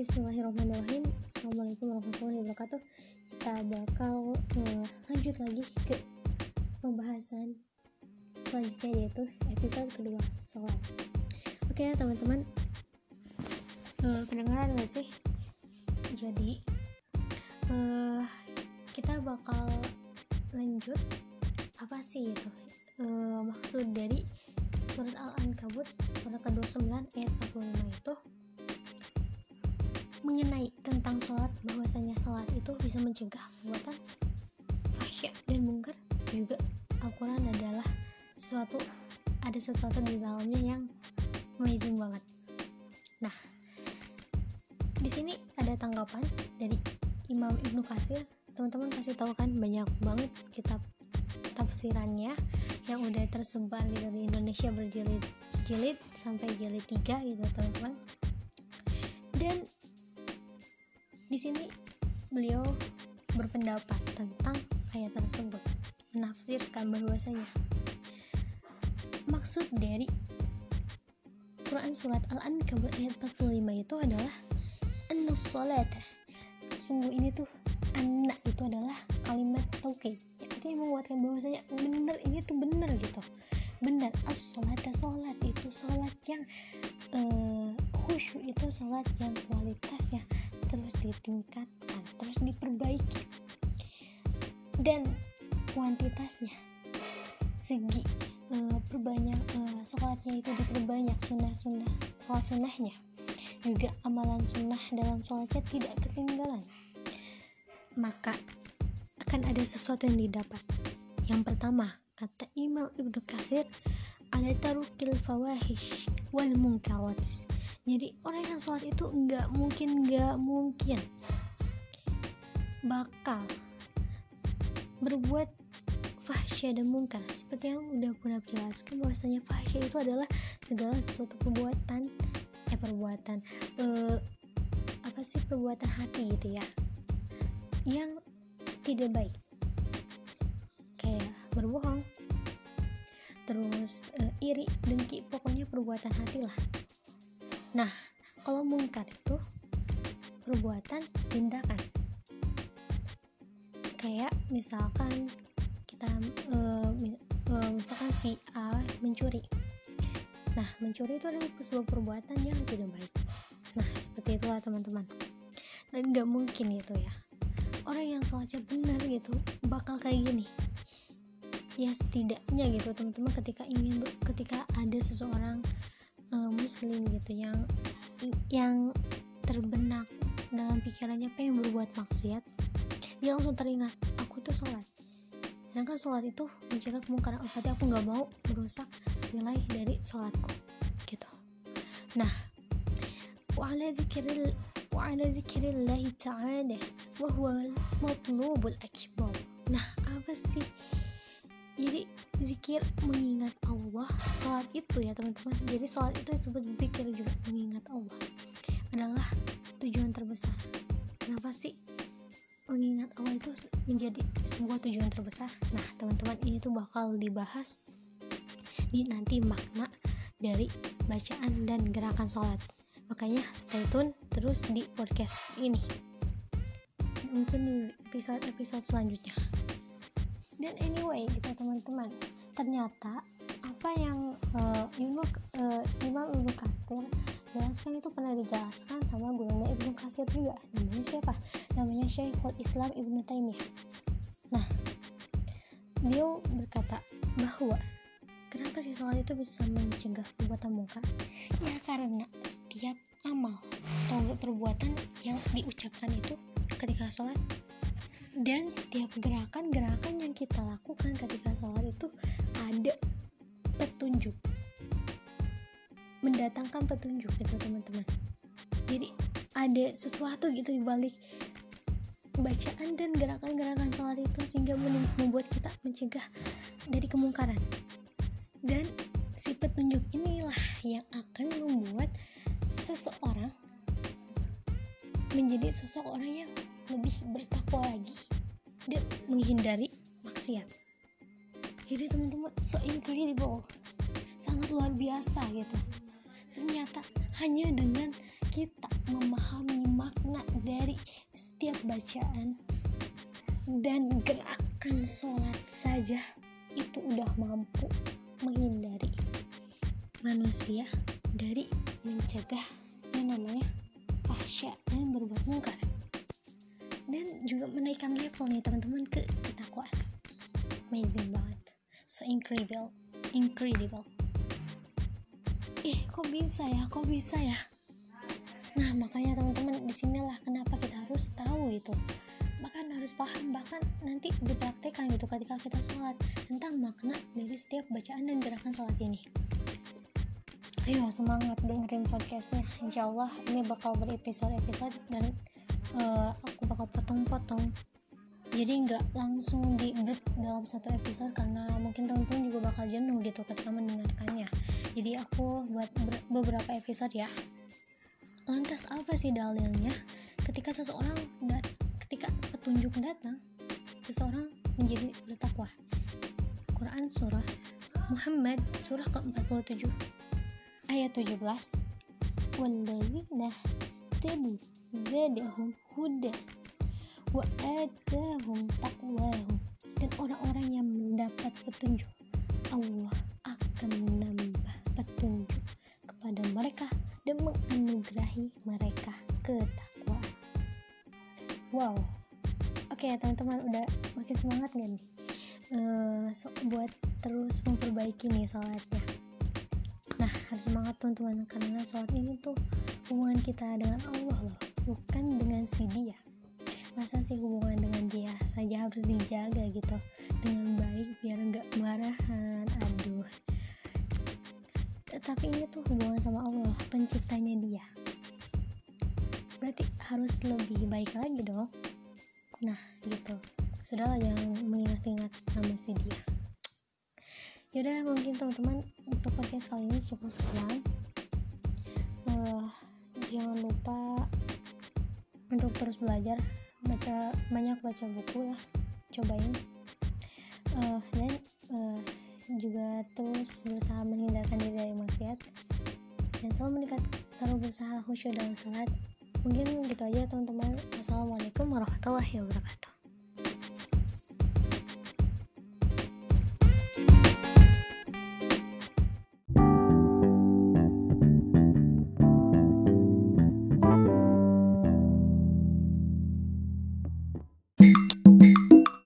Bismillahirrahmanirrahim Assalamualaikum warahmatullahi wabarakatuh Kita bakal uh, lanjut lagi ke pembahasan selanjutnya yaitu episode kedua sholat Oke okay, teman-teman uh, Pendengaran gak sih? Jadi uh, Kita bakal lanjut Apa sih itu? Uh, maksud dari surat Al-Ankabut surat ke-29 ayat 45 itu mengenai tentang sholat bahwasanya sholat itu bisa mencegah perbuatan fahsyat dan mungkar. Juga Al-Quran adalah sesuatu ada sesuatu di dalamnya yang amazing banget. Nah di sini ada tanggapan dari Imam Ibnu Kasir teman-teman pasti tahu kan banyak banget kitab tafsirannya yang udah tersebar di Indonesia berjilid-jilid sampai jilid 3 gitu teman-teman. Dan di sini beliau berpendapat tentang ayat tersebut, menafsirkan bahwasanya maksud dari Quran surat Al-Ankabut ayat 45 itu adalah anna salat. Sungguh ini tuh anak itu adalah kalimat taukid. Artinya membuatkan bahwasanya benar ini tuh benar gitu. Benar as-salat salat itu salat yang uh, khusyuk itu salat yang kualitasnya terus ditingkatkan terus diperbaiki. Dan kuantitasnya segi uh, perbanyak uh, sholatnya itu diperbanyak sunnah-sunnah sholat sunnahnya. Juga amalan sunnah dalam sholatnya tidak ketinggalan. Maka akan ada sesuatu yang didapat. Yang pertama kata Imam Ibnu Katsir ala tarukil fawahish wal munkarat jadi orang yang sholat itu nggak mungkin nggak mungkin bakal berbuat fahsya dan mungkar seperti yang udah pernah jelaskan bahwasanya fahsya itu adalah segala sesuatu perbuatan eh perbuatan eh, apa sih perbuatan hati gitu ya yang tidak baik. Kayak berbohong terus eh, iri dengki pokoknya perbuatan hati lah Nah, kalau mungkar itu perbuatan tindakan. Kayak misalkan kita uh, uh, misalkan si A mencuri. Nah, mencuri itu adalah sebuah perbuatan yang tidak baik. Nah, seperti itulah teman-teman. Dan nggak mungkin itu ya. Orang yang sholatnya benar gitu bakal kayak gini Ya setidaknya gitu teman-teman ketika ingin ketika ada seseorang uh, muslim gitu yang yang terbenak dalam pikirannya pengen berbuat maksiat dia langsung teringat aku itu sholat sedangkan sholat itu mencegah kemungkaran oh, berarti aku nggak mau merusak nilai dari sholatku gitu nah وعلى ذكر وعلى ذكر الله تعالى وهو المطلوب الأكبر nah apa sih jadi zikir mengingat Allah sholat itu ya teman-teman. Jadi sholat itu disebut zikir juga mengingat Allah. Adalah tujuan terbesar. Kenapa sih mengingat Allah itu menjadi sebuah tujuan terbesar? Nah teman-teman ini tuh bakal dibahas di nanti makna dari bacaan dan gerakan sholat. Makanya stay tune terus di podcast ini. Mungkin di episode-episode selanjutnya dan anyway gitu teman-teman. Ternyata apa yang uh, Imam uh, Imam Ibnu Kasir jelaskan itu pernah dijelaskan sama gurunya Ibnu Kasir juga. Namanya siapa? Namanya Syekhul Islam Ibnu Taimiyah. Nah beliau berkata bahwa kenapa sih sholat itu bisa mencegah perbuatan mungkar? Ya karena setiap amal atau perbuatan yang diucapkan itu ketika sholat dan setiap gerakan-gerakan yang kita lakukan ketika sholat itu ada petunjuk. Mendatangkan petunjuk gitu teman-teman. Jadi ada sesuatu gitu di balik bacaan dan gerakan-gerakan sholat itu sehingga membuat kita mencegah dari kemungkaran. Dan si petunjuk inilah yang akan membuat seseorang menjadi sosok orang yang lebih bertakwa lagi dan menghindari maksiat. Jadi teman-teman so incredible sangat luar biasa gitu. Ternyata hanya dengan kita memahami makna dari setiap bacaan dan gerakan sholat saja itu udah mampu menghindari manusia dari mencegah yang namanya fahsya dan berbuat mungkar dan juga menaikkan level nih teman-teman ke ketakwaan amazing banget. So incredible. Incredible. Eh kok bisa ya? Kok bisa ya? Nah makanya teman-teman di sinilah kenapa kita harus tahu itu. Bahkan harus paham bahkan nanti dipraktekkan gitu ketika kita sholat tentang makna dari setiap bacaan dan gerakan sholat ini. Ayo semangat dengerin podcastnya. Insya Allah ini bakal berepisode-episode dan uh, aku bakal potong-potong. Jadi nggak langsung di dalam satu episode karena mungkin teman-teman juga bakal jenuh gitu ketika mendengarkannya. Jadi aku buat beberapa episode ya. Lantas apa sih dalilnya? Ketika seseorang dat ketika petunjuk datang seseorang menjadi bertakwa. Quran surah Muhammad surah ke-47 ayat 17 walladzina zadahum huda wa atahum taqwahum dan orang-orang yang mendapat petunjuk Allah akan menambah petunjuk kepada mereka dan menganugerahi mereka ketakwaan. Wow, oke okay, teman-teman udah makin semangat gak nih? Uh, so, buat terus memperbaiki nih sholatnya. Semangat teman-teman karena sholat ini tuh hubungan kita dengan Allah loh, bukan dengan si dia. Masa sih hubungan dengan dia saja harus dijaga gitu dengan baik biar nggak marahan. Aduh, tapi ini tuh hubungan sama Allah penciptanya dia berarti harus lebih baik lagi dong nah gitu sudahlah jangan mengingat-ingat nama si dia yaudah mungkin teman-teman untuk podcast kali ini cukup sekian. Uh, jangan lupa untuk terus belajar baca banyak baca buku ya cobain. Uh, dan uh, juga terus berusaha menghindarkan diri dari maksiat. Dan selalu mendekat selalu berusaha khusyuk dalam salat. Mungkin gitu aja teman-teman. Wassalamualaikum warahmatullahi wabarakatuh